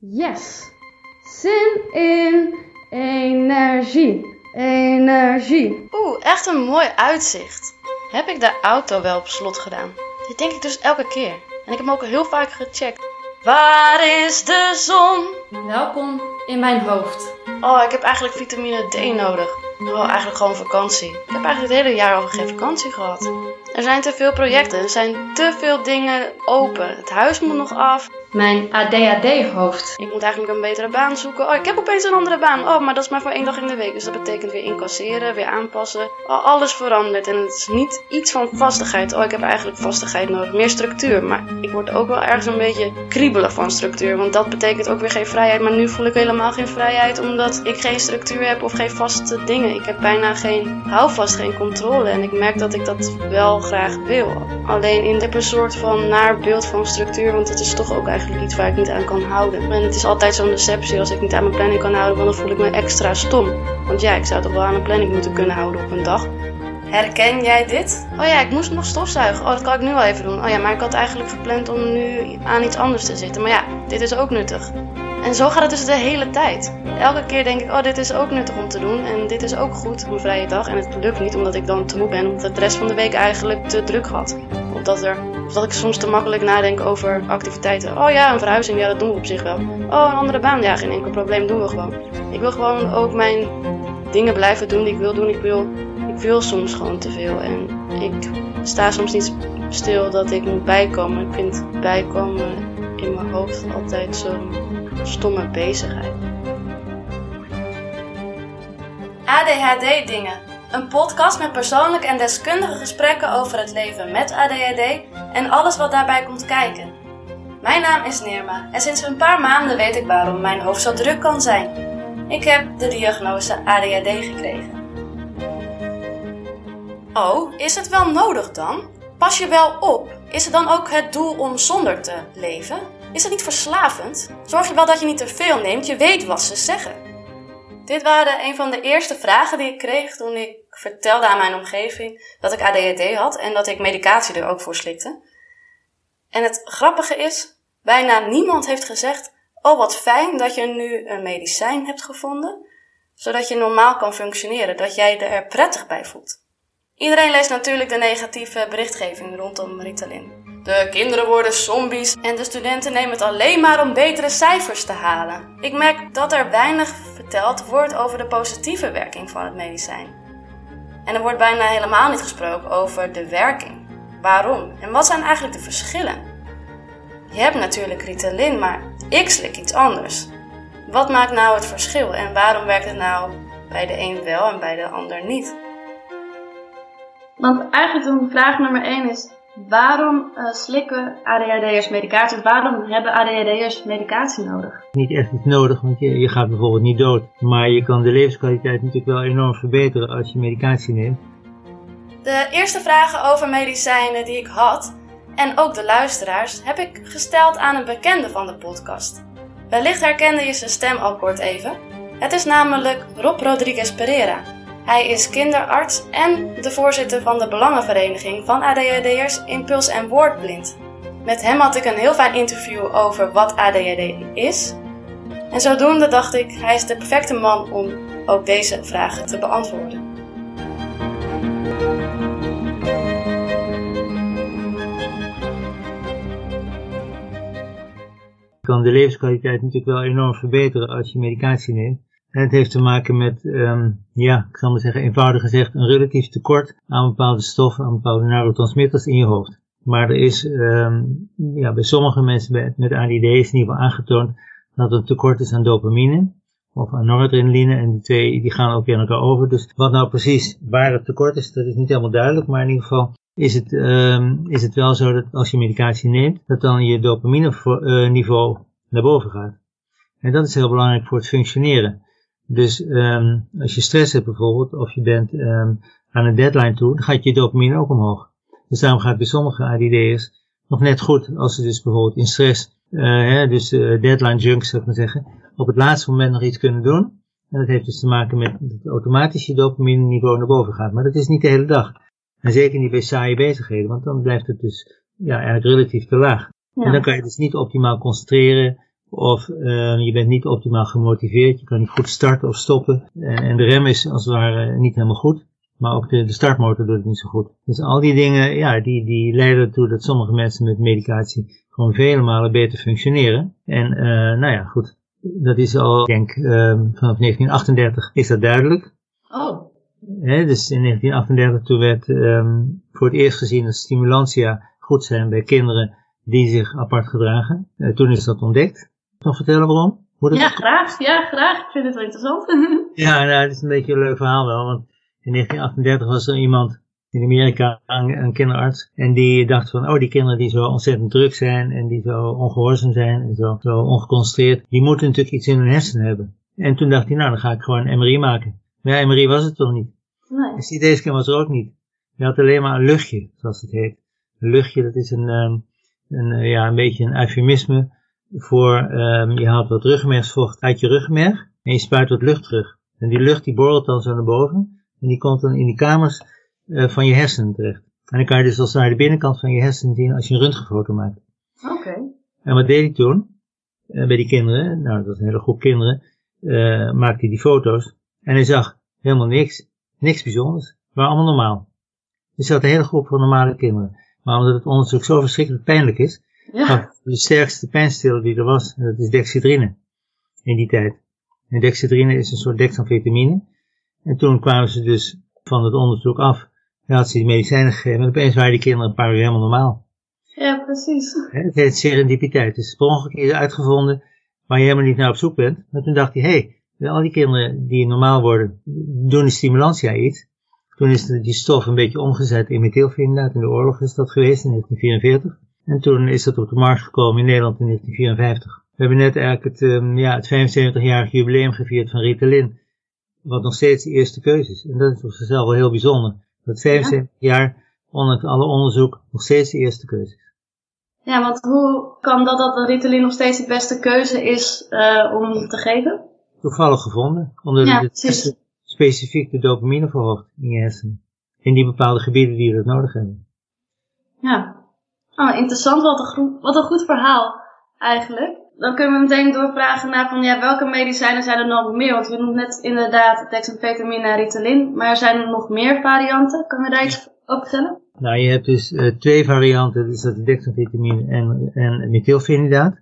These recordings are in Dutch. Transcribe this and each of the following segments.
Yes. Zin in energie. Energie. Oeh, echt een mooi uitzicht. Heb ik de auto wel op slot gedaan? Dit denk ik dus elke keer. En ik heb hem ook heel vaak gecheckt. Waar is de zon? Welkom in mijn hoofd. Oh, ik heb eigenlijk vitamine D nodig. Oh, eigenlijk gewoon vakantie. Ik heb eigenlijk het hele jaar al geen vakantie gehad. Er zijn te veel projecten, er zijn te veel dingen open. Het huis moet nog af. Mijn ADHD-hoofd. Ik moet eigenlijk een betere baan zoeken. Oh, ik heb opeens een andere baan. Oh, maar dat is maar voor één dag in de week. Dus dat betekent weer incasseren, weer aanpassen. Oh, alles verandert. En het is niet iets van vastigheid. Oh, ik heb eigenlijk vastigheid nodig. Meer structuur. Maar ik word ook wel ergens een beetje kriebelig van structuur. Want dat betekent ook weer geen vrijheid. Maar nu voel ik helemaal geen vrijheid. Omdat ik geen structuur heb of geen vaste dingen. Ik heb bijna geen houvast, geen controle. En ik merk dat ik dat wel graag wil. Alleen in een soort van naar beeld van structuur. Want het is toch ook eigenlijk eigenlijk iets waar ik niet aan kan houden. En het is altijd zo'n deceptie als ik niet aan mijn planning kan houden, want dan voel ik me extra stom. Want ja, ik zou toch wel aan een planning moeten kunnen houden op een dag. Herken jij dit? Oh ja, ik moest nog stofzuigen. Oh, dat kan ik nu wel even doen. Oh ja, maar ik had eigenlijk gepland om nu aan iets anders te zitten. Maar ja, dit is ook nuttig. En zo gaat het dus de hele tijd. Elke keer denk ik, oh, dit is ook nuttig om te doen. En dit is ook goed, mijn vrije dag. En het lukt niet, omdat ik dan te moe ben. Omdat ik de rest van de week eigenlijk te druk had. Of dat, er, of dat ik soms te makkelijk nadenk over activiteiten. Oh ja, een verhuizing, ja, dat doen we op zich wel. Oh, een andere baan, ja, geen enkel probleem, doen we gewoon. Ik wil gewoon ook mijn dingen blijven doen die ik wil doen. Ik wil, ik wil soms gewoon te veel. En ik sta soms niet stil dat ik moet bijkomen. Ik vind bijkomen in mijn hoofd altijd zo'n stomme bezigheid. ADHD-dingen. Een podcast met persoonlijke en deskundige gesprekken over het leven met ADHD en alles wat daarbij komt kijken. Mijn naam is Neerma en sinds een paar maanden weet ik waarom mijn hoofd zo druk kan zijn. Ik heb de diagnose ADHD gekregen. Oh, is het wel nodig dan? Pas je wel op? Is het dan ook het doel om zonder te leven? Is het niet verslavend? Zorg je wel dat je niet te veel neemt, je weet wat ze zeggen. Dit waren een van de eerste vragen die ik kreeg toen ik vertelde aan mijn omgeving dat ik ADHD had en dat ik medicatie er ook voor slikte. En het grappige is, bijna niemand heeft gezegd: Oh, wat fijn dat je nu een medicijn hebt gevonden, zodat je normaal kan functioneren, dat jij er prettig bij voelt. Iedereen leest natuurlijk de negatieve berichtgeving rondom Ritalin. De kinderen worden zombies en de studenten nemen het alleen maar om betere cijfers te halen. Ik merk dat er weinig verteld wordt over de positieve werking van het medicijn. En er wordt bijna helemaal niet gesproken over de werking. Waarom? En wat zijn eigenlijk de verschillen? Je hebt natuurlijk Ritalin, maar ik slik iets anders. Wat maakt nou het verschil en waarom werkt het nou bij de een wel en bij de ander niet? Want eigenlijk een vraag nummer 1 is: waarom uh, slikken ADHD'ers medicatie? Waarom hebben ADHD'ers medicatie nodig? Niet echt iets nodig, want je, je gaat bijvoorbeeld niet dood. Maar je kan de levenskwaliteit natuurlijk wel enorm verbeteren als je medicatie neemt. De eerste vragen over medicijnen die ik had, en ook de luisteraars, heb ik gesteld aan een bekende van de podcast. Wellicht herkende je zijn stem al kort even. Het is namelijk Rob Rodriguez Pereira. Hij is kinderarts en de voorzitter van de Belangenvereniging van ADHD'ers Impuls en Woordblind. Met hem had ik een heel fijn interview over wat ADHD is. En zodoende dacht ik, hij is de perfecte man om ook deze vragen te beantwoorden. Kan de levenskwaliteit natuurlijk wel enorm verbeteren als je medicatie neemt. En het heeft te maken met, um, ja, ik zal maar zeggen, eenvoudig gezegd, een relatief tekort aan bepaalde stoffen, aan bepaalde neurotransmitters in je hoofd. Maar er is um, ja, bij sommige mensen met, ADD is in ieder geval aangetoond dat er een tekort is aan dopamine of aan noradrenaline en die twee die gaan ook in elkaar over. Dus wat nou precies waar het tekort is, dat is niet helemaal duidelijk, maar in ieder geval is het, um, is het wel zo dat als je medicatie neemt, dat dan je dopamine uh, niveau naar boven gaat. En dat is heel belangrijk voor het functioneren. Dus um, als je stress hebt bijvoorbeeld, of je bent um, aan een deadline toe, dan gaat je dopamine ook omhoog. Dus daarom gaat bij sommige ADD'ers nog net goed, als ze dus bijvoorbeeld in stress, uh, hè, dus uh, deadline junk zou ik maar zeggen, op het laatste moment nog iets kunnen doen. En dat heeft dus te maken met dat automatisch je dopamine niveau naar boven gaat. Maar dat is niet de hele dag. En zeker niet bij saaie bezigheden, want dan blijft het dus ja, eigenlijk relatief te laag. Ja. En dan kan je dus niet optimaal concentreren, Of uh, je bent niet optimaal gemotiveerd, je kan niet goed starten of stoppen. En, en de rem is als het ware niet helemaal goed. Maar ook de, de startmotor doet het niet zo goed. Dus al die dingen, ja, die, die leiden ertoe dat sommige mensen met medicatie gewoon vele malen beter functioneren. En uh, nou ja, goed. Dat is al, ik denk, uh, vanaf 1938 is dat duidelijk. Oh. He, dus in 1938 toen werd um, voor het eerst gezien dat stimulantia goed zijn bij kinderen die zich apart gedragen. Uh, toen is dat ontdekt. Nog vertellen waarom? Hoe dat ja, graag. Ja, graag. Ik vind het wel interessant. ja, nou, het is een beetje een leuk verhaal wel. Want in 1938 was er iemand in Amerika, een, een kinderarts, en die dacht van, oh, die kinderen die zo ontzettend druk zijn en die zo ongehoorzaam zijn en zo, zo ongeconcentreerd, die moeten natuurlijk iets in hun hersenen hebben. En toen dacht hij, nou, dan ga ik gewoon een MRI maken. Maar ja, MRI was het toch niet? Nee. Dus die deze keer was er ook niet. Je had alleen maar een luchtje, zoals het heet. Een luchtje, dat is een, um, een, uh, ja, een beetje een eufemisme voor, um, je haalt wat rugmergsvocht uit je rugmerg en je spuit wat lucht terug. En die lucht die borrelt dan zo naar boven en die komt dan in die kamers uh, van je hersenen terecht. En dan kan je dus als naar de binnenkant van je hersenen zien als je een röntgenfoto maakt. Oké. Okay. En wat deed hij toen? Uh, bij die kinderen, nou dat was een hele groep kinderen, uh, maakte hij die foto's. En hij zag helemaal niks, niks bijzonders. Maar allemaal normaal. Dus hij had een hele groep van normale kinderen. Maar omdat het onderzoek zo verschrikkelijk pijnlijk is, ja. de sterkste pijnstiller die er was, en dat is dexedrine. In die tijd. En dexedrine is een soort dexamfetamine. En toen kwamen ze dus van het onderzoek af. En had ze die medicijnen gegeven. En opeens waren die kinderen een paar uur helemaal normaal. Ja, precies. Het heet serendipiteit. Dus per ongeluk is uitgevonden waar je helemaal niet naar op zoek bent. Maar toen dacht hij, hé, hey, al die kinderen die normaal worden, doen die stimulantia iets. Toen is die stof een beetje omgezet in methylfenidaat. In de oorlog is dat geweest in 1944. En toen is dat op de markt gekomen in Nederland in 1954. We hebben net eigenlijk het, um, ja, het 75-jarig jubileum gevierd van Ritalin wat nog steeds de eerste keuze is. En dat is op zichzelf wel heel bijzonder. Dat 75 ja. jaar, ondanks alle onderzoek, nog steeds de eerste keuze is. Ja, want hoe kan dat dat Ritalin nog steeds de beste keuze is uh, om te geven? Toevallig gevonden. Omdat ja, het specifiek de dopamine verhoogt in je hersenen. In die bepaalde gebieden die dat nodig hebben. Ja. Oh, interessant. Wat een, wat een goed verhaal eigenlijk dan kunnen we meteen doorvragen naar van ja, welke medicijnen zijn er nog meer? Want we noemen net inderdaad dexamfetamine en Ritalin, maar zijn er nog meer varianten? Kan je daar iets over vertellen? Nou, je hebt dus uh, twee varianten, dus dat is en, en methylfenidaat.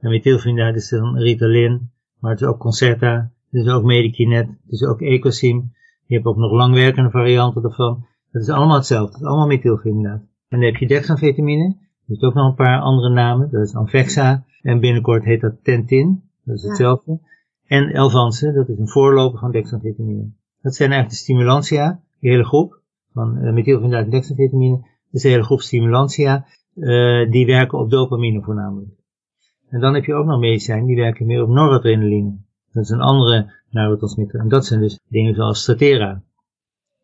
En methylfenidaat is dan Ritalin, maar het is ook Concerta, het is ook Medikinet, het is ook Ecosim. Je hebt ook nog langwerkende varianten ervan. Dat is allemaal hetzelfde, het is allemaal methylfenidaat. En dan heb je dexamfetamine, je hebt ook nog een paar andere namen, dat is Anvexa, en binnenkort heet dat Tentin, dat is hetzelfde. Ja. En Elvanse, dat is een voorloper van dexamfetamine. Dat zijn eigenlijk de stimulantia, die hele groep van uh, methylfenidaat en dexamfetamine. Dat is een hele groep stimulantia, uh, die werken op dopamine voornamelijk. En dan heb je ook nog medicijnen die werken meer op noradrenaline. Dat is een andere neurotransmitter. En dat zijn dus dingen zoals Stratera.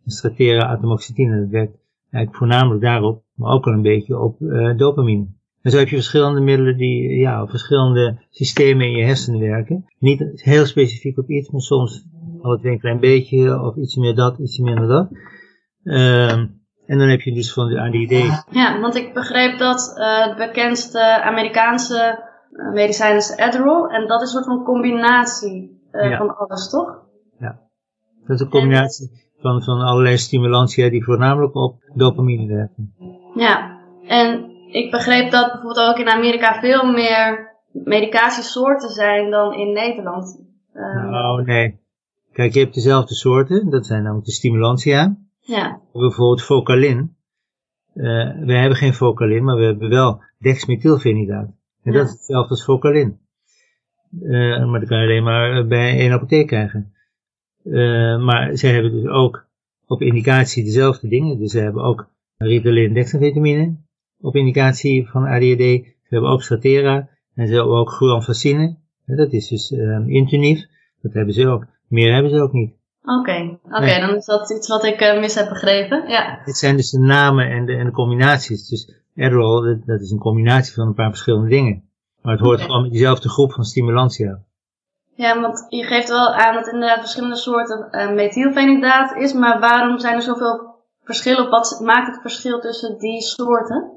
Stratera atomoxetine, dat werkt eigenlijk voornamelijk daarop, maar ook al een beetje op uh, dopamine. En zo heb je verschillende middelen die ja, op verschillende systemen in je hersenen werken. Niet heel specifiek op iets, maar soms al het een klein beetje, of iets meer dat, iets minder dat. Um, en dan heb je dus van de ADD. Ja, want ik begreep dat uh, de bekendste Amerikaanse uh, medicijn is Adderall. En dat is een soort van combinatie uh, ja. van alles, toch? Ja, dat is een combinatie en... van, van allerlei stimulantia die voornamelijk op dopamine werken. Ja, en ik begreep dat bijvoorbeeld ook in Amerika veel meer medicatiesoorten zijn dan in Nederland. Um, nou, nee. Kijk, je hebt dezelfde soorten. Dat zijn namelijk de stimulantia. Ja. Bijvoorbeeld Focalin. Uh, we hebben geen Focalin, maar we hebben wel dexmethylfenidaat. En ja. dat is hetzelfde als Focalin. Uh, maar dat kan je alleen maar bij één apotheek krijgen. Uh, maar zij hebben dus ook op indicatie dezelfde dingen. Dus ze hebben ook Ritalin dexamfetamine op indicatie van ADHD. Ze hebben ook Stratera en ze hebben ook Guanfacine. Dat is dus um, Intuniv. Dat hebben ze ook. Meer hebben ze ook niet. Oké, okay. oké, okay, dan is dat iets wat ik uh, mis heb begrepen. Ja. Dit zijn dus de namen en de, en de combinaties. Dus Adderall, dat, dat, is een combinatie van een paar verschillende dingen. Maar het hoort okay. gewoon met diezelfde groep van stimulantia. Ja, want je geeft wel aan dat inderdaad verschillende soorten uh, methylfenidaat is, maar waarom zijn er zoveel verschillen? Wat maakt het verschil tussen die soorten?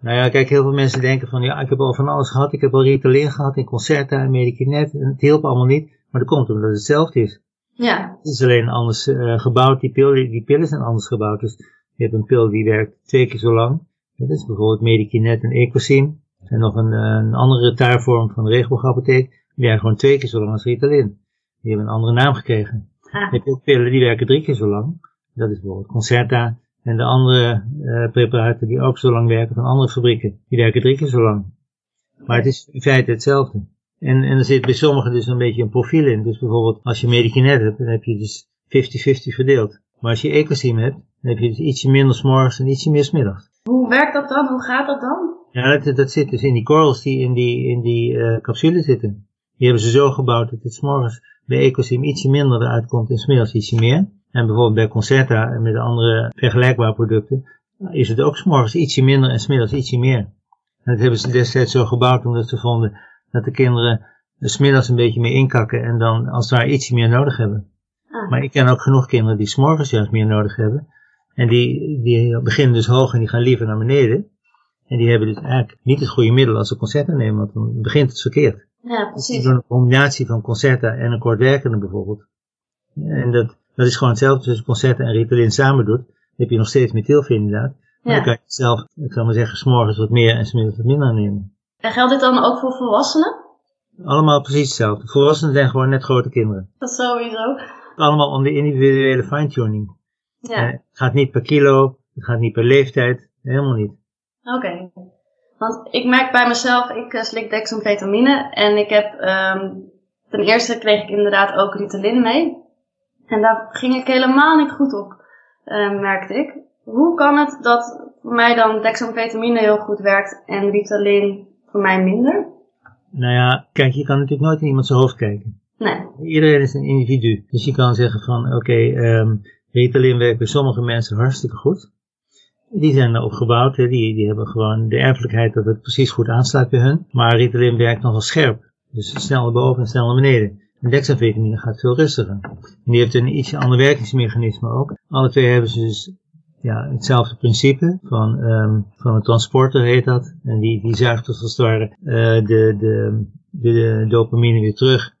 Nou ja, kijk, heel veel mensen denken van, ja, ik heb al van alles gehad. Ik heb al Ritalin gehad in Concerta en Medikinet. En het hielp allemaal niet. Maar dat komt omdat het hetzelfde is. Ja. Het is alleen anders uh, gebouwd. Die, pil, die pillen zijn anders gebouwd. Dus je hebt een pil die werkt twee keer zo lang. Dat is bijvoorbeeld Medikinet en Ecosim. En nog een, een andere taarvorm van de regenboogapotheek. Die werken gewoon twee keer zo lang als Ritalin. Die hebben een andere naam gekregen. Ah. Je hebt pillen die werken drie keer zo lang. Dat is bijvoorbeeld Concerta. En de andere uh, preparaten die ook zo lang werken van andere fabrieken, die werken drie keer zo lang. Maar het is in feite hetzelfde. En, en er zit bij sommigen dus een beetje een profiel in. Dus bijvoorbeeld als je Medikinet hebt, dan heb je dus 50-50 verdeeld. Maar als je Ecosim hebt, dan heb je dus ietsje minder s'morgens en ietsje meer smiddags. Hoe werkt dat dan? Hoe gaat dat dan? Ja, dat, dat zit dus in die korrels die in die, in die uh, capsule zitten. Die hebben ze zo gebouwd dat het s'morgens bij Ecosim ietsje minder eruit komt en smiddags ietsje meer. En bijvoorbeeld bij Concerta en met de andere vergelijkbare producten is het ook s'morgens ietsje minder en smiddags ietsje meer. En dat hebben ze destijds zo gebouwd omdat ze vonden dat de kinderen smiddags een beetje meer inkakken en dan als het ware ietsje meer nodig hebben. Ah. Maar ik ken ook genoeg kinderen die s'morgens juist meer nodig hebben. En die, die beginnen dus hoog en die gaan liever naar beneden. En die hebben dus eigenlijk niet het goede middel als ze concerten nemen, want dan begint het verkeerd. Ja, precies. Door een combinatie van concerten en een kortwerkende bijvoorbeeld. En dat, dat is gewoon hetzelfde tussen concerten en Ritalin samen doet. Dan heb je nog steeds methylfenidaat. Maar dan kan je zelf, ik zal maar zeggen, s'morgens wat meer en s'middags wat minder nemen. En geldt dit dan ook voor volwassenen? Allemaal precies hetzelfde. Volwassenen zijn gewoon net grote kinderen. Dat sowieso. Allemaal om de individuele fine-tuning. Ja. het gaat niet per kilo, het gaat niet per leeftijd, helemaal niet. Oké. Want ik merk bij mezelf, ik uh, slik dexamfetamine en ik heb, um, ten eerste kreeg ik inderdaad ook Ritalin mee. En daar ging ik helemaal niet goed op, uh, merkte ik. Hoe kan het dat voor mij dan dexamfetamine heel goed werkt en Ritalin voor mij minder? Nou ja, kijk, je kan natuurlijk nooit in iemand zijn hoofd kijken. Nee. Iedereen is een individu. Dus je kan zeggen van, oké, okay, um, Ritalin werkt bij sommige mensen hartstikke goed. Die zijn erop gebouwd, hè. Die, die hebben gewoon de erfelijkheid dat het precies goed aansluit bij hun. Maar Ritalin werkt nogal scherp. Dus snel naar boven en snel naar beneden. En dexamfetamine gaat veel rustiger. En die heeft een ietsje ander werkingsmechanisme ook. Alle twee hebben ze dus ja, hetzelfde principe van, um, van een transporter heet dat. En die, die zuigt als het ware uh, de, de, de, de, dopamine weer terug.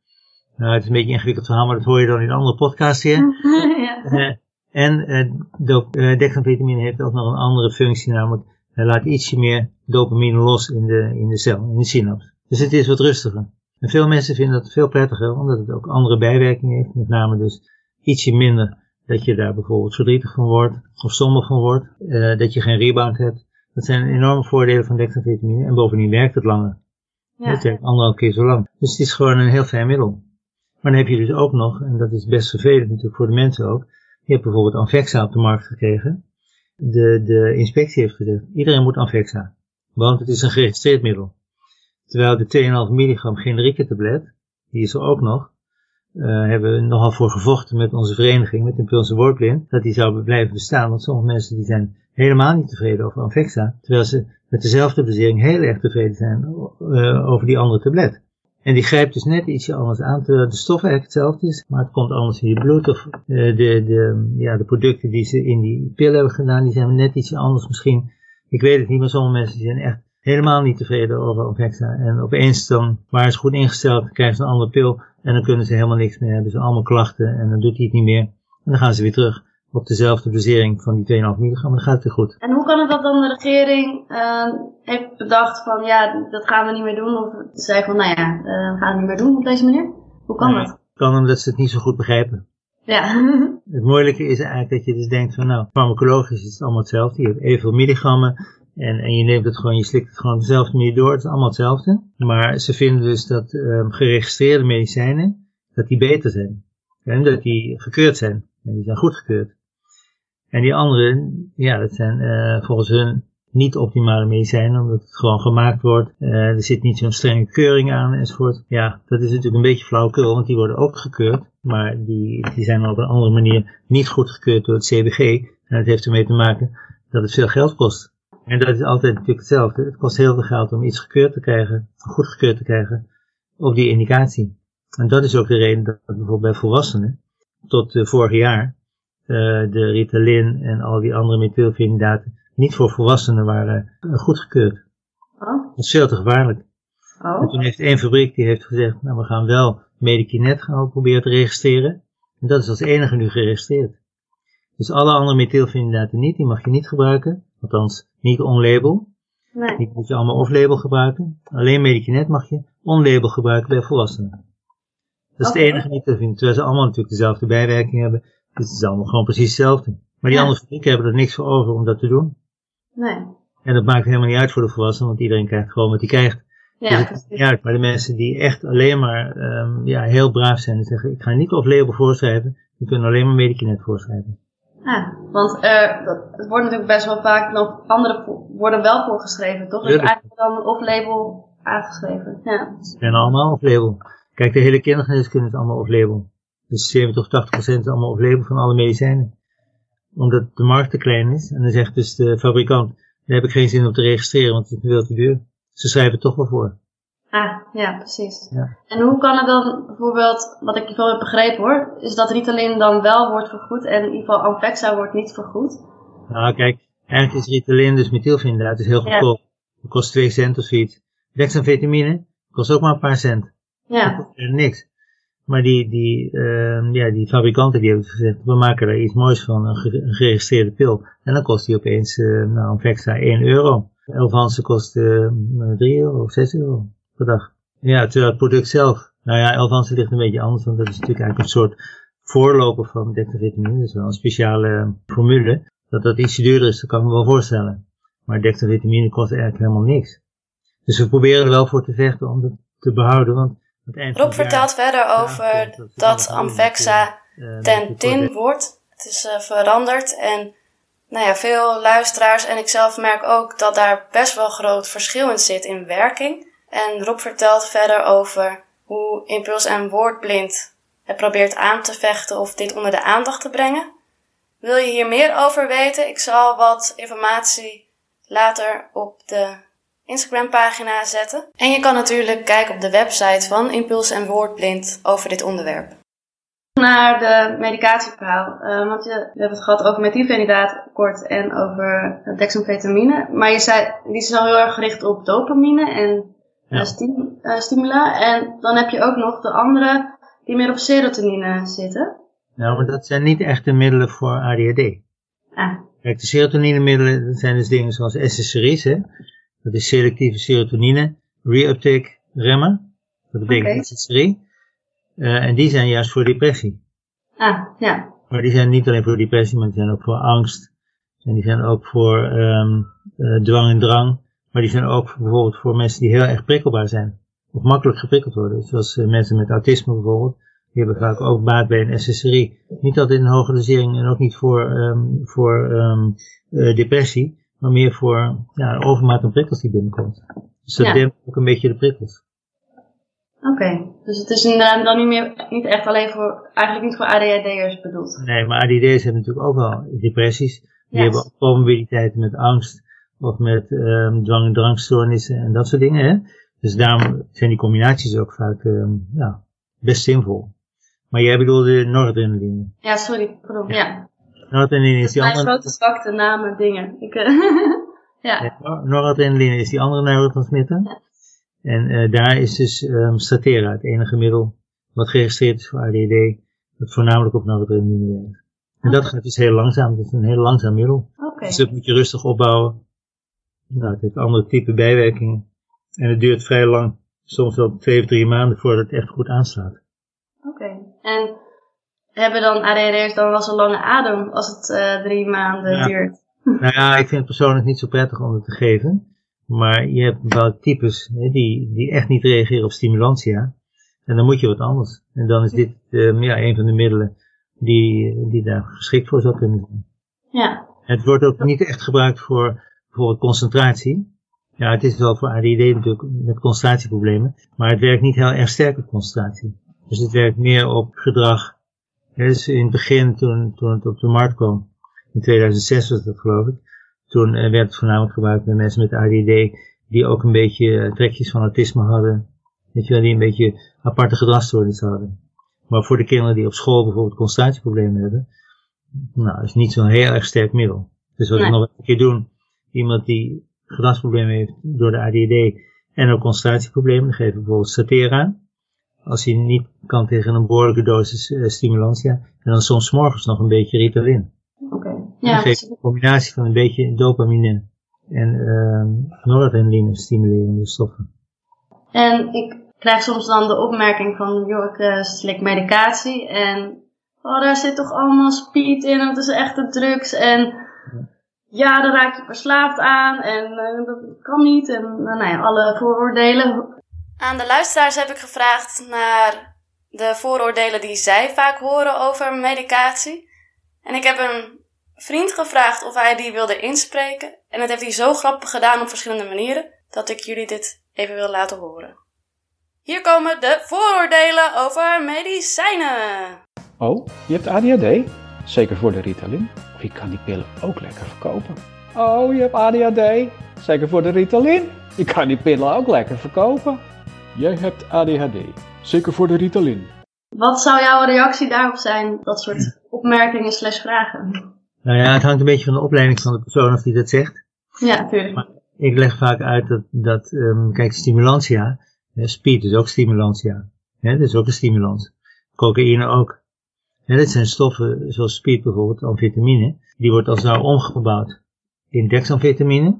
Nou, het is een beetje een ingewikkeld verhaal, maar dat hoor je dan in een andere podcast hier. ja. En uh, dexamfetamine heeft ook nog een andere functie, namelijk hij laat ietsje meer dopamine los in de, in de cel, in de synaps. Dus het is wat rustiger. En veel mensen vinden dat veel prettiger, omdat het ook andere bijwerkingen heeft. Met name dus ietsje minder dat je daar bijvoorbeeld verdrietig van wordt, of somber van wordt, uh, dat je geen rebound hebt. Dat zijn enorme voordelen van dexamfetamine. En bovendien werkt het langer. Ja. Het werkt anderhalf keer zo lang. Dus het is gewoon een heel fijn middel. Maar dan heb je dus ook nog, en dat is best vervelend natuurlijk voor de mensen ook, je hebt bijvoorbeeld Anvexa op de markt gekregen. De, de inspectie heeft gezegd, iedereen moet Anvexa. Want het is een geregistreerd middel. Terwijl de 2,5 milligram generieke tablet, die is er ook nog, uh, hebben we nogal voor gevochten met onze vereniging, met Impulse Woordblind, dat die zou blijven bestaan. Want sommige mensen die zijn helemaal niet tevreden over Anvexa, terwijl ze met dezelfde basering heel erg tevreden zijn uh, over die andere tablet. En die grijpt dus net ietsje anders aan, terwijl de stof eigenlijk hetzelfde is, maar het komt anders in je bloed. Of uh, de, de, ja, de producten die ze in die pil hebben gedaan, die zijn net ietsje anders misschien. Ik weet het niet, maar sommige mensen zijn echt helemaal niet tevreden over Anvexa. En opeens dan waren ze goed ingesteld, krijgen ze een andere pil en dan kunnen ze helemaal niks meer. Hebben ze allemaal klachten en dan doet hij het niet meer. En dan gaan ze weer terug op dezelfde dosering van die 2,5 milligram, dan gaat het weer goed. En hoe kan het dat dan de regering uh, heeft bedacht van ja, dat gaan we niet meer doen? Of zei van nou ja, uh, we gaan het niet meer doen op deze manier? Hoe kan nee, dat? kan omdat ze het niet zo goed begrijpen. Ja. het moeilijke is eigenlijk dat je dus denkt van nou, farmacologisch is het allemaal hetzelfde. Je hebt evenveel milligrammen en, en je neemt het gewoon, je slikt het gewoon op dezelfde manier door. Het is allemaal hetzelfde. Maar ze vinden dus dat um, geregistreerde medicijnen, dat die beter zijn. En dat die gekeurd zijn. En die zijn goedgekeurd. En die andere, ja, dat zijn uh, volgens hun niet optimale medicijnen, omdat het gewoon gemaakt wordt. Uh, er zit niet zo'n strenge keuring aan enzovoort. Ja, dat is natuurlijk een beetje flauwekul, want die worden ook gekeurd. Maar die, die zijn op een andere manier niet goedgekeurd door het CBG. En dat heeft ermee te maken dat het veel geld kost. En dat is altijd natuurlijk hetzelfde. Het kost heel veel geld om iets gekeurd te krijgen, goedgekeurd te krijgen, op die indicatie. En dat is ook de reden dat bijvoorbeeld bij volwassenen, tot uh, vorig jaar, de Ritalin en al die andere methylfenidaten niet voor volwassenen waren uh, goedgekeurd. Oh. Dat is veel te gevaarlijk. Oh. En toen heeft één fabriek die heeft gezegd, nou we gaan wel Medikinet gaan proberen te registreren. En dat is als enige nu geregistreerd. Dus alle andere methylfenidaten niet, die mag je niet gebruiken. Althans, niet on-label. Nee. Die moet je allemaal off-label gebruiken. Alleen Medikinet mag je on-label gebruiken bij volwassenen. Dat is het enige methylfenidaat. Terwijl ze allemaal natuurlijk dezelfde bijwerking hebben. Het is allemaal gewoon precies hetzelfde. Maar die Ja. andere fabrieken hebben er niks voor over om dat te doen. Nee. En dat maakt helemaal niet uit voor de volwassenen, want iedereen krijgt gewoon wat hij krijgt. Ja, dus het maakt precies. niet uit. Maar de mensen die echt alleen maar ehm, ja, heel braaf zijn en zeggen, ik ga niet off-label voorschrijven, die kunnen alleen maar Medikinet voorschrijven. Ah, want er, dat, het wordt natuurlijk best wel vaak nog andere worden wel voorgeschreven, toch? Dus eigenlijk dan off-label aangeschreven. Ja. Ze zijn allemaal off-label. Kijk, de hele kindergeneeskunde is allemaal off-label. Dus 70 tot 80 procent is allemaal off-label van alle medicijnen. Omdat de markt te klein is. En dan zegt dus de fabrikant, daar heb ik geen zin om te registreren, want het is veel te duur. Ze schrijven het toch wel voor. Ah, ja, precies. Ja. En hoe kan het dan bijvoorbeeld, wat ik wel heb begrepen hoor, is dat Ritalin dan wel wordt vergoed en in ieder geval Anvexa wordt niet vergoed? Nou, kijk, eigenlijk is Ritalin, dus methylfenidaat, is heel Ja. goedkoop. Het kost 2 cent of zoiets. Dexamfetamine kost ook maar een paar cent. Dat Ja, kost er niks. Maar die, die, ehm, ja, die fabrikanten die hebben gezegd, we maken er iets moois van, een, ge- een geregistreerde pil. En dan kost die opeens, eh nou, een Vexa 1 euro. Elvanse kost eh 3 euro of 6 euro per dag. Ja, terwijl het product zelf, nou ja, Elvanse ligt een beetje anders, want dat is natuurlijk eigenlijk een soort voorloper van dextrovitamine. Dat is wel een speciale eh, formule. Dat dat ietsje duurder is, dat kan ik me wel voorstellen. Maar dextrovitamine kost eigenlijk helemaal niks. Dus we proberen er wel voor te vechten om dat te behouden, want Rob vertelt verder over dat Anvexa eh, dat ten het tin wordt-. Het is eh, veranderd en nou ja, veel luisteraars en ik zelf merk ook dat daar best wel groot verschil in zit in werking. En Rob vertelt verder over hoe Impuls en Woordblind het probeert aan te vechten of dit onder de aandacht te brengen. Wil je hier meer over weten? Ik zal wat informatie later op de Instagram pagina zetten. En je kan natuurlijk kijken op de website van Impuls en Woordblind over dit onderwerp naar de medicatieverhaal. Eh, want je, we hebben het gehad over methylfenidaat kort en over dexamfetamine. Maar je zei, die is al heel erg gericht op dopamine en Ja. eh, stim- eh, stimula. En dan heb je ook nog de andere die meer op serotonine zitten. Nou, maar dat zijn niet echte middelen voor ADHD. Ah, Kijk, de serotoninemiddelen, dat zijn dus dingen zoals SSRI's, hè. Dat is selectieve serotonine reuptake remmer. Dat betekent Oké. SSRI. Eh, en die zijn juist voor depressie. ah ja. Maar die zijn niet alleen voor depressie, maar die zijn ook voor angst. En die zijn ook voor ehm, eh, dwang en drang. Maar die zijn ook voor- bijvoorbeeld voor mensen die heel erg prikkelbaar zijn. Of makkelijk geprikkeld worden. Zoals eh, mensen met autisme bijvoorbeeld. Die hebben vaak ook baat bij een SSRI. Niet altijd in hoge dosering en ook niet voor, ehm, voor ehm, eh, depressie. Maar meer voor ja, een overmaat aan prikkels die binnenkomt. Dus dat Ja. dempt ook een beetje de prikkels. Oké. Dus het is inderdaad dan niet, meer, niet echt alleen voor, eigenlijk niet voor ADHD'ers bedoeld. Nee, maar ADD's hebben natuurlijk ook wel depressies. Die hebben ook comorbiliteiten met angst of met ehm, dwang- en drangstoornissen en dat soort dingen. Hè? Dus daarom zijn die combinaties ook vaak ehm, ja, best zinvol. Maar jij bedoelde noradrenaline. Ja, sorry. Pardon. Ja. Noradrenaline is die Mijn andere, grote zwakte namen, dingen. Ik, eh, ja. ja, is die andere neurotransmitter. Ja. En eh, daar is dus ehm Statera het enige middel wat geregistreerd is voor ADD, dat voornamelijk op noradrenaline werkt. En dat gaat dus heel langzaam, dat is een heel langzaam middel. Oké. Dus dat moet je rustig opbouwen. Nou, het heeft andere type bijwerkingen. En het duurt vrij lang, soms wel twee of drie maanden voordat het echt goed aanslaat. Oké. En hebben dan ADHD'ers dan wel zo'n lange adem als het eh, drie maanden Ja. duurt? Nou ja, ik vind het persoonlijk niet zo prettig om het te geven. Maar je hebt bepaalde types hè, die, die echt niet reageren op stimulantia. En dan moet je wat anders. En dan is dit eh, ja, een van de middelen die, die daar geschikt voor zou kunnen zijn. Ja. Het wordt ook niet echt gebruikt voor bijvoorbeeld concentratie. Ja, het is wel voor ADD natuurlijk met concentratieproblemen, maar het werkt niet heel erg sterk op concentratie. Dus het werkt meer op gedrag. Ja, dus in het begin, toen, toen het op de markt kwam, in 2006 was dat geloof ik, toen eh, werd het voornamelijk gebruikt bij mensen met ADD die ook een beetje eh, trekjes van autisme hadden. Weet je wel, die een beetje aparte gedragsstoornissen hadden. Maar voor de kinderen die op school bijvoorbeeld concentratieproblemen hebben, nou, is niet zo'n heel erg sterk middel. Dus wat Nee. ik nog een keer doen, iemand die gedragsproblemen heeft door de ADD en ook concentratieproblemen, dan geven we bijvoorbeeld Statera. Als hij niet kan tegen een behoorlijke dosis uh, stimulantia. En dan soms morgens nog een beetje Ritalin. Oké. Okay. Ja, geeft een combinatie van een beetje dopamine en uh, noradrenaline stimulerende stoffen. En ik krijg soms dan de opmerking van, joh, ik uh, slik medicatie en oh, daar zit toch allemaal speed in, dat is echt de drugs en ja, daar raak je verslaafd aan en uh, dat kan niet en nou ja, alle vooroordelen. Aan de luisteraars heb ik gevraagd naar de vooroordelen die zij vaak horen over medicatie. En ik heb een vriend gevraagd of hij die wilde inspreken. En dat heeft hij zo grappig gedaan op verschillende manieren, dat ik jullie dit even wil laten horen. Hier komen de vooroordelen over medicijnen. Oh, je hebt ADHD? Zeker voor de Ritalin? Of je kan die pillen ook lekker verkopen. Oh, je hebt ADHD? Zeker voor de Ritalin? Je kan die pillen ook lekker verkopen. Jij hebt ADHD. Zeker voor de Ritalin. Wat zou jouw reactie daarop zijn? Dat soort opmerkingen slash vragen. Nou ja, het hangt een beetje van de opleiding van de persoon of die dat zegt. Ja, tuurlijk. Maar ik leg vaak uit dat, dat um, kijk, stimulantia, hè, speed is ook stimulantia. Hè, dat is ook een stimulans. Cocaïne ook. Hè, dat zijn stoffen, zoals speed bijvoorbeeld, amfetamine, die wordt als nou omgebouwd in dexamfetamine.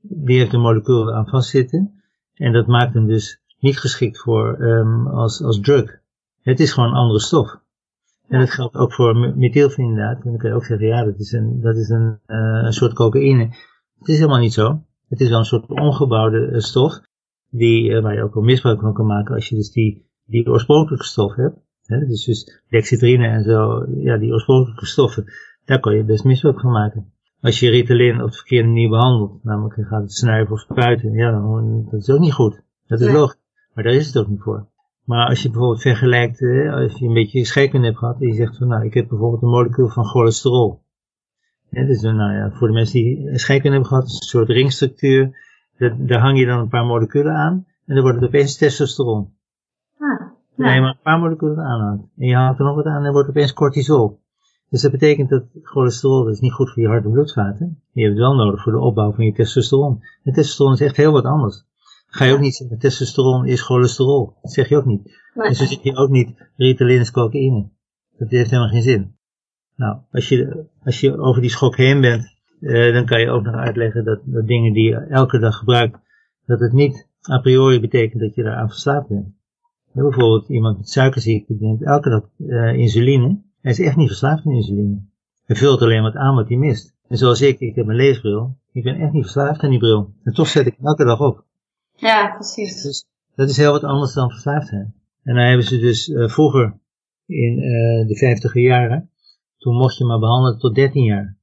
Die heeft een molecuul aan vastzitten. En dat maakt hem dus niet geschikt voor um, als, als drug. Het is gewoon een andere stof. En dat geldt ook voor methylfenidaat. En dan kun je ook zeggen, ja, dat is een, dat is een, uh, een soort cocaïne. Het is helemaal niet zo. Het is wel een soort ongebouwde uh, stof, die, uh, waar je ook wel misbruik van kan maken als je dus die, die oorspronkelijke stof hebt. Hè, dus, dus en zo, ja, die oorspronkelijke stoffen, daar kan je best misbruik van maken. Als je Ritalin op de verkeerde manier behandelt, namelijk je gaat het snuiven of spuiten, ja, dan, dat is ook niet goed. Dat is nee. logisch. Maar daar is het ook niet voor. Maar als je bijvoorbeeld vergelijkt, eh, als je een beetje scheikunde hebt gehad, en je zegt van, nou, ik heb bijvoorbeeld een molecuul van cholesterol. Ja, dus, nou ja, voor de mensen die scheikunde hebben gehad, is een soort ringstructuur. Daar, daar hang je dan een paar moleculen aan, en dan wordt het opeens testosteron. Ah, ja. Nee, maar een paar moleculen aanhangt. En je hangt er nog wat aan, en dan wordt het opeens cortisol. Dus dat betekent dat cholesterol dat is niet goed voor je hart- en bloedvaten. Je hebt het wel nodig voor de opbouw van je testosteron. En testosteron is echt heel wat anders. Ga je ook niet zeggen, testosteron is cholesterol. Dat zeg je ook niet. Nee. En zo zeg je ook niet, Ritalin is cocaïne. Dat heeft helemaal geen zin. Nou, als je, als je over die schok heen bent, eh, dan kan je ook nog uitleggen dat, dat dingen die je elke dag gebruikt, dat het niet a priori betekent dat je daaraan verslaafd bent. Ja, bijvoorbeeld iemand met suikerziekte die neemt elke dag uh, insuline. Hij is echt niet verslaafd aan insuline. Hij vult alleen wat aan wat hij mist. En zoals ik, ik heb een leesbril. Ik ben echt niet verslaafd aan die bril. En toch zet ik elke dag op. Ja, precies. Dus dat is heel wat anders dan verslaafd zijn. En dan hebben ze dus uh, vroeger, in uh, de vijftiger jaren, toen mocht je maar behandelen tot 13 jaar.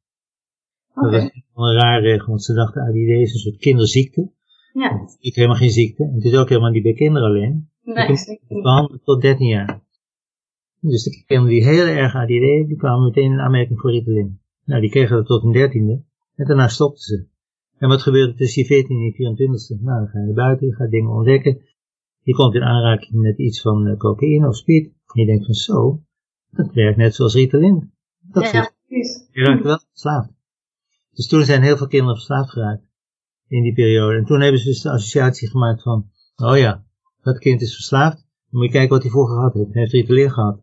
Okay. Dat was een raar regel, want ze dachten, ADD is een soort kinderziekte. Ja. Is helemaal geen ziekte. En het is ook helemaal niet bij kinderen alleen. Nee, kunt behandelen tot 13 jaar. Dus de kinderen die heel erg ADD die kwamen meteen in aanmerking voor Ritalin. Nou, die kregen dat tot een dertiende. En daarna stopten ze. En wat gebeurt er tussen je 14 en je 24 e Nou, dan ga je naar buiten, je gaat dingen ontdekken. Je komt in aanraking met iets van uh, cocaïne of speed. En je denkt van zo, dat werkt net zoals Ritalin. Dat ja, ja, precies. Je raakt wel verslaafd. Dus toen zijn heel veel kinderen verslaafd geraakt. In die periode. En toen hebben ze dus de associatie gemaakt van, oh ja, dat kind is verslaafd. Dan moet je kijken wat hij vroeger gehad heeft. Hij heeft Ritalin gehad.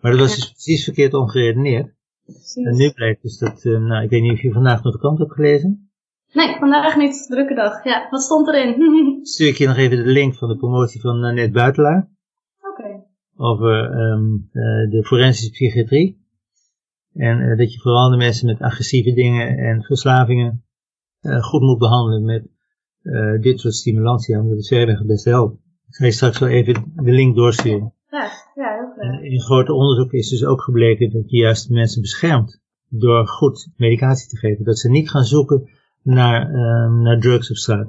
Maar dat was dus precies verkeerd ongeredeneerd. precies. En nu blijkt dus dat, uh, nou, ik weet niet of je vandaag nog de krant hebt gelezen. Nee, vandaag niet. Drukke dag. Ja, wat stond erin? Stuur ik je nog even de link van de promotie van Net Buitelaar. Oké. Okay. Over um, uh, de forensische psychiatrie. En uh, dat je vooral de mensen met agressieve dingen en verslavingen uh, goed moet behandelen met dit soort stimulantia, omdat het het beste helpt. Ik ga je straks wel even de link doorsturen. Ja, ja, In grote onderzoek is dus ook gebleken dat je juist mensen beschermt door goed medicatie te geven. Dat ze niet gaan zoeken naar, uh, naar drugs op straat.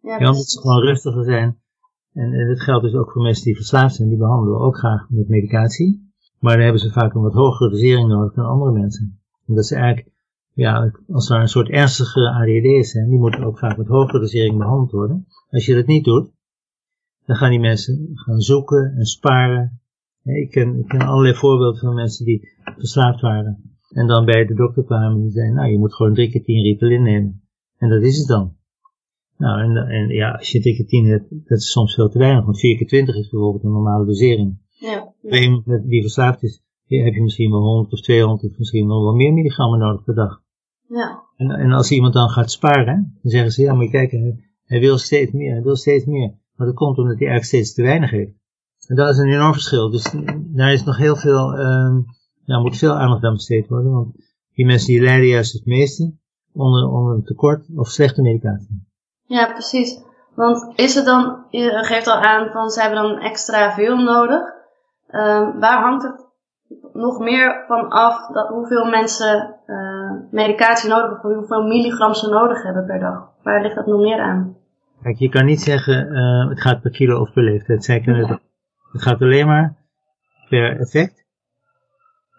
Ja, ja, omdat ze gewoon rustiger zijn. En, en dat geldt dus ook voor mensen die verslaafd zijn. Die behandelen we ook graag met medicatie. Maar dan hebben ze vaak een wat hogere dosering nodig dan andere mensen. Omdat ze eigenlijk, ja, als er een soort ernstige ADD zijn, die moeten ook vaak met hogere dosering behandeld worden. Als je dat niet doet, dan gaan die mensen gaan zoeken en sparen. Ik ken, ik ken allerlei voorbeelden van mensen die verslaafd waren. En dan bij de dokter kwamen die zei, nou je moet gewoon drie keer tien Ritalin nemen. En dat is het dan. Nou, en, en ja, als je drie keer tien hebt, dat is soms veel te weinig. Want vier keer twintig is bijvoorbeeld een normale dosering. Ja. Bij iemand die verslaafd is, heb je misschien wel 100 of 200 of misschien wel meer milligrammen nodig per dag. Ja. En, en als iemand dan gaat sparen, dan zeggen ze, ja, moet je kijken, hij wil steeds meer, hij wil steeds meer. Maar dat komt omdat hij eigenlijk steeds te weinig heeft. En dat is een enorm verschil. Dus daar is nog heel veel, uh, ja, moet veel aandacht aan besteed worden. Want die mensen die lijden juist het meeste onder, onder een tekort of slechte medicatie. Ja, precies. Want is het dan, je geeft al aan van ze hebben dan extra veel nodig. Um, waar hangt het nog meer van af dat hoeveel mensen uh, medicatie nodig hebben, hoeveel milligram ze nodig hebben per dag? Waar ligt dat nog meer aan? Kijk, je kan niet zeggen uh, het gaat per kilo of per leeftijd. Zij kunnen het, het gaat alleen maar per effect.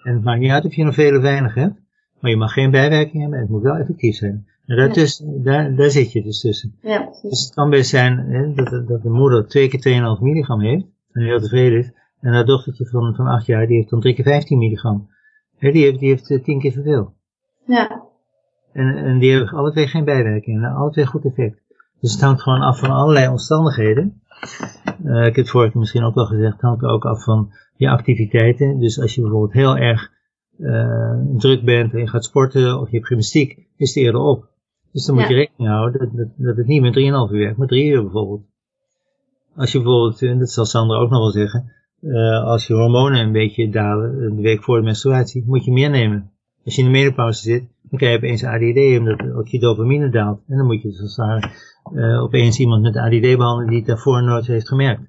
En het maakt niet uit of je nog veel of weinig hebt, maar je mag geen bijwerking hebben en het moet wel effectief zijn. En daartussen, ja. daar, daar zit je dus tussen. Ja, dus het kan best zijn hè, dat, dat de moeder twee keer 2,5 milligram heeft en heel tevreden is. En haar dochtertje van, van 8 jaar, die heeft dan 3 keer 15 milligram. Hè, die heeft, die heeft uh, 10 keer zoveel. Ja. En, en die hebben alle twee geen bijwerking en alle twee goed effect. Dus het hangt gewoon af van allerlei omstandigheden. Uh, ik heb het vorige keer misschien ook wel gezegd, het hangt ook af van je activiteiten. Dus als je bijvoorbeeld heel erg uh, druk bent en je gaat sporten of je hebt gymnastiek, is het eerder op. Dus dan moet je rekening houden dat, dat, dat het niet met 3,5 uur werkt, maar 3 uur bijvoorbeeld. Als je bijvoorbeeld, en dat zal Sandra ook nog wel zeggen, uh, als je hormonen een beetje dalen de week voor de menstruatie, moet je meer nemen. Als je in de menopauze zit, dan krijg je opeens ADD, omdat ook je dopamine daalt. En dan moet je daar uh, opeens iemand met ADD behandelen die het daarvoor nooit heeft gemerkt.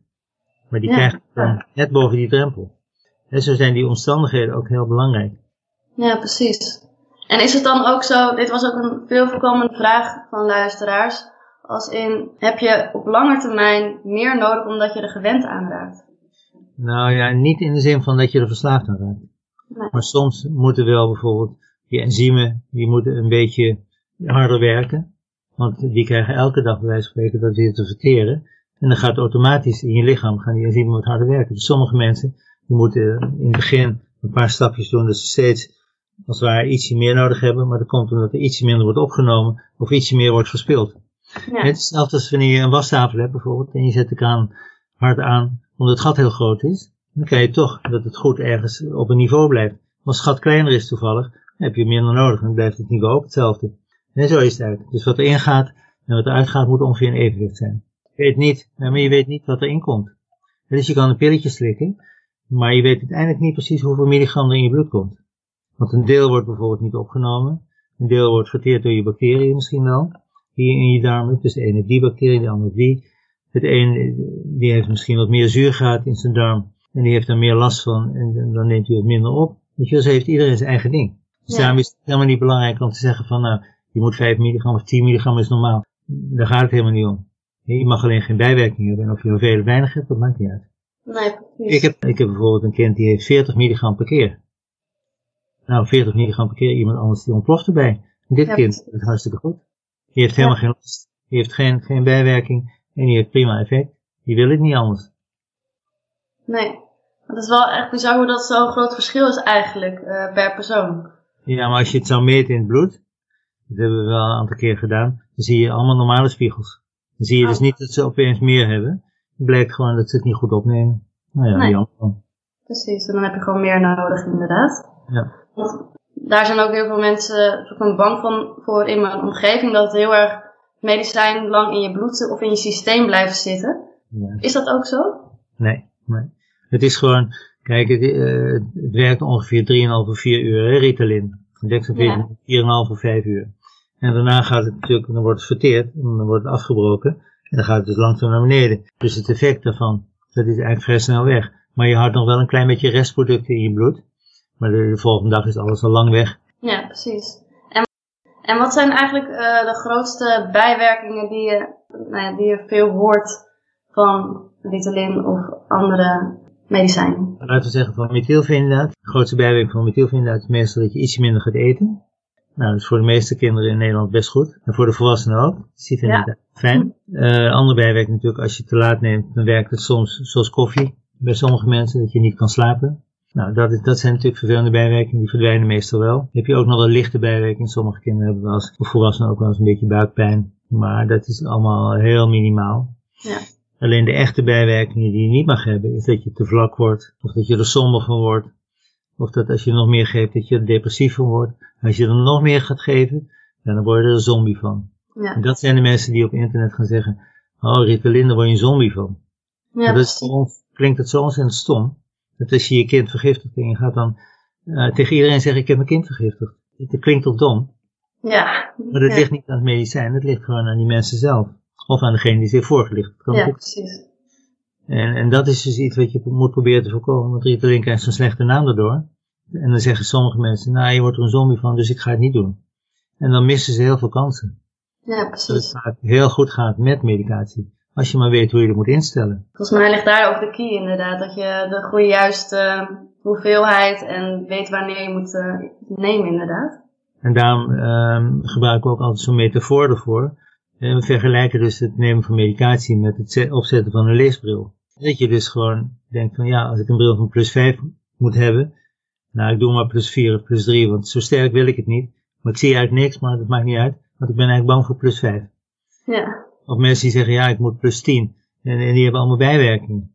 Maar die Ja, krijgt dan ja. net boven die drempel. En zo zijn die omstandigheden ook heel belangrijk. Ja, precies. En is het dan ook zo, dit was ook een veel voorkomende vraag van luisteraars, als in, heb je op lange termijn meer nodig omdat je er gewend aan raakt? Nou ja, niet in de zin van dat je er verslaafd aan raakt. Nee. Maar soms moeten wel bijvoorbeeld die enzymen, die moeten een beetje harder werken. Want die krijgen elke dag bij wijze van spreken dat weer te verteren. En dan gaat automatisch in je lichaam gaan die enzymen wat harder werken. Dus sommige mensen, die moeten in het begin een paar stapjes doen, dat ze steeds als het ware ietsje meer nodig hebben. Maar dat komt omdat er ietsje minder wordt opgenomen of ietsje meer wordt verspild. Ja. Het is hetzelfde als wanneer je een wastafel hebt bijvoorbeeld en je zet de kraan hard aan omdat het gat heel groot is. Dan kan je toch dat het goed ergens op een niveau blijft. Maar als het gat kleiner is toevallig, heb je minder nodig dan blijft het niveau ook hetzelfde. En zo is het eigenlijk. Dus wat erin gaat en wat eruit gaat moet ongeveer in evenwicht zijn. Je weet niet, maar je weet niet wat erin komt. Dus je kan een pilletje slikken, maar je weet uiteindelijk niet precies hoeveel milligram er in je bloed komt. Want een deel wordt bijvoorbeeld niet opgenomen, een deel wordt verteerd door je bacteriën misschien wel, die in je darmen. Dus de ene die bacterie, de andere die. Het een die heeft misschien wat meer zuurgraad in zijn darm en die heeft daar meer last van en, dan neemt hij wat minder op. Zo heeft iedereen zijn eigen ding. Dus Ja. daarom is het helemaal niet belangrijk om te zeggen van nou, je moet 5 milligram of 10 milligram is normaal. Daar gaat het helemaal niet om. Je mag alleen geen bijwerking hebben en of je er veel of weinig hebt, dat maakt niet uit. Nee, precies. Ik heb, ik heb bijvoorbeeld een kind die heeft 40 milligram per keer. Nou, 40 milligram per keer, iemand anders die ontploft erbij. En dit Ja, kind, is hartstikke goed. Die heeft helemaal geen last. Die heeft geen, geen bijwerking en die heeft prima effect. Die wil het niet anders. Nee. Het is wel echt bizar hoe dat zo'n groot verschil is eigenlijk eh, per persoon. Ja, maar als je het zou meten in het bloed, dat hebben we wel een aantal keer gedaan, dan zie je allemaal normale spiegels. Dan zie je dus Oh. niet dat ze opeens meer hebben. Het blijkt gewoon dat ze het niet goed opnemen. Nou ja, Nee. jammer. Precies, en dan heb je gewoon meer nodig inderdaad. Ja. Want daar zijn ook heel veel mensen soort bang van voor in mijn omgeving dat het heel erg medicijn lang in je bloed of in je systeem blijft zitten. Ja. Is dat ook zo? Nee, nee. Het is gewoon, kijk, het, eh, het werkt ongeveer 3,5 of 4 uur, hè, Ritalin. Ja. 4,5 of 5 uur. En daarna gaat het natuurlijk, dan wordt het verteerd, en dan wordt het afgebroken. En dan gaat het dus langzaam naar beneden. Dus het effect daarvan, dat is eigenlijk vrij snel weg. Maar je houdt nog wel een klein beetje restproducten in je bloed. Maar de, de volgende dag is alles al lang weg. Ja, precies. En, en wat zijn eigenlijk eh, de grootste bijwerkingen die je, nou ja, die je veel hoort van Ritalin of andere medicijnen? Laten we zeggen van methylfenidaat. De grootste bijwerking van methylfenidaat is meestal dat je iets minder gaat eten. Nou, dat is voor de meeste kinderen in Nederland best goed. En voor de volwassenen ook. Dus die vinden Ja. het fijn. Eh andere bijwerking natuurlijk, als je het te laat neemt, dan werkt het soms zoals koffie. Bij sommige mensen, dat je niet kan slapen. Nou, dat, is, dat zijn natuurlijk vervelende bijwerkingen, die verdwijnen meestal wel. Dan heb je ook nog wel lichte bijwerkingen. Sommige kinderen hebben wel eens, of volwassenen ook wel eens een beetje buikpijn. Maar dat is allemaal heel minimaal. Ja. Alleen de echte bijwerkingen die je niet mag hebben, is dat je te vlak wordt, of dat je er somber van wordt, of dat als je nog meer geeft, dat je er depressief van wordt. Als je er nog meer gaat geven, dan word je er een zombie van. Ja, En dat zijn de mensen die op internet gaan zeggen, oh Ritalin, daar word je een zombie van. ja dat is, klinkt het zo ontzettend stom. Dat als je je kind vergiftigt en je gaat dan eh, tegen iedereen zeggen, ik heb mijn kind vergiftigd. Dat klinkt toch dom? Ja, Maar dat Ja. ligt niet aan het medicijn, dat ligt gewoon aan die mensen zelf. Of aan degene die zich voorgelicht. Kan ja, precies. En, en dat is dus iets wat je moet proberen te voorkomen, want Ritalin krijgt zo'n slechte naam daardoor. En dan zeggen sommige mensen, nou je wordt er een zombie van, dus ik ga het niet doen. En dan missen ze heel veel kansen. Ja, Dat het precies. vaak heel goed gaat met medicatie. Als je maar weet hoe je het moet instellen. Volgens mij ligt daar ook de key inderdaad. Dat je de goede juiste hoeveelheid en weet wanneer je moet eh, nemen inderdaad. En daarom ehm, gebruiken we ook altijd zo'n metafoor ervoor. En we vergelijken dus het nemen van medicatie met het zet- opzetten van een leesbril. Dat je dus gewoon denkt van ja, als ik een bril van plus 5 moet hebben, nou ik doe maar plus 4 of plus 3, want zo sterk wil ik het niet. Maar ik zie eigenlijk niks, maar dat maakt niet uit, want ik ben eigenlijk bang voor plus 5. Ja, Of mensen die zeggen ja, ik moet plus 10 en, en die hebben allemaal bijwerkingen.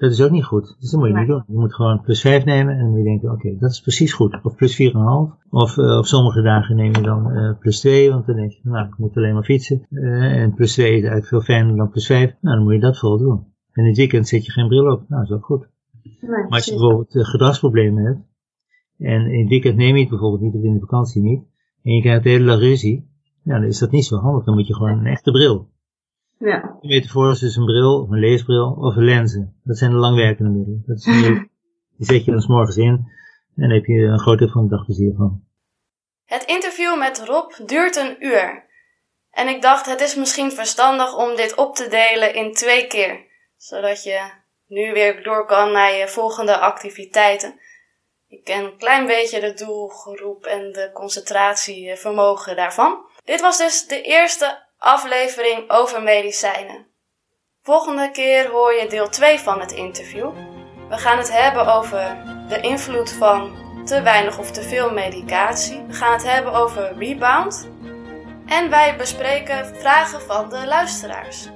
Dat is ook niet goed. Dus dat moet je Nee. niet doen. Je moet gewoon plus 5 nemen en dan moet je denken, oké, dat is precies goed. Of plus 4,5. Of eh, op sommige dagen neem je dan eh, plus 2, want dan denk je, nou, ik moet alleen maar fietsen. Eh, en plus 2 is eigenlijk veel fijner dan plus 5. Nou, dan moet je dat vooral doen. En in het weekend zet je geen bril op. Nou, dat is ook goed. nee, Maar als je bijvoorbeeld gedragsproblemen hebt, en in het weekend neem je het bijvoorbeeld niet, of in de vakantie niet, en je krijgt de hele dag ruzie, ja, dan is dat niet zo handig. Dan moet je gewoon een echte bril. Ja, De metafoor is dus een bril, of een leesbril, of een lenzen. Dat zijn de langwerkende middelen. Dat is een die zet je dan 's morgens in, en dan heb je een groot deel van de dag plezier van. Het interview met Rob duurt een uur. En ik dacht, het is misschien verstandig om dit op te delen in twee keer. Zodat je nu weer door kan naar je volgende activiteiten. Ik ken een klein beetje de doelgroep en de concentratievermogen daarvan. Dit was dus de eerste aflevering over medicijnen. Volgende keer hoor je deel 2 van het interview. We gaan het hebben over de invloed van te weinig of te veel medicatie. We gaan het hebben over rebound. En wij bespreken vragen van de luisteraars.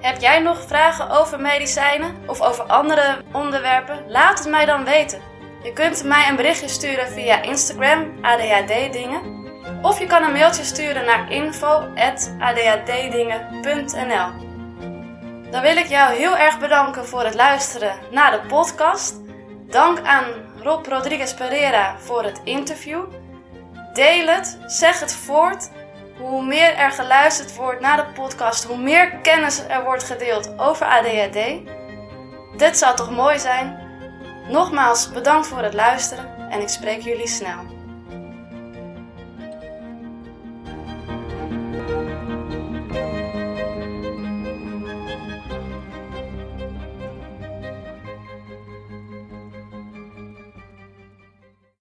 Heb jij nog vragen over medicijnen of over andere onderwerpen? Laat het mij dan weten. Je kunt mij een berichtje sturen via Instagram, ADHD Dingen. Of je kan een mailtje sturen naar info.adhddingen.nl Dan wil ik jou heel erg bedanken voor het luisteren naar de podcast. Dank aan Rob Rodriguez Pereira voor het interview. Deel het, zeg het voort. Hoe meer er geluisterd wordt naar de podcast, hoe meer kennis er wordt gedeeld over ADHD. Dit zou toch mooi zijn? Nogmaals bedankt voor het luisteren en ik spreek jullie snel.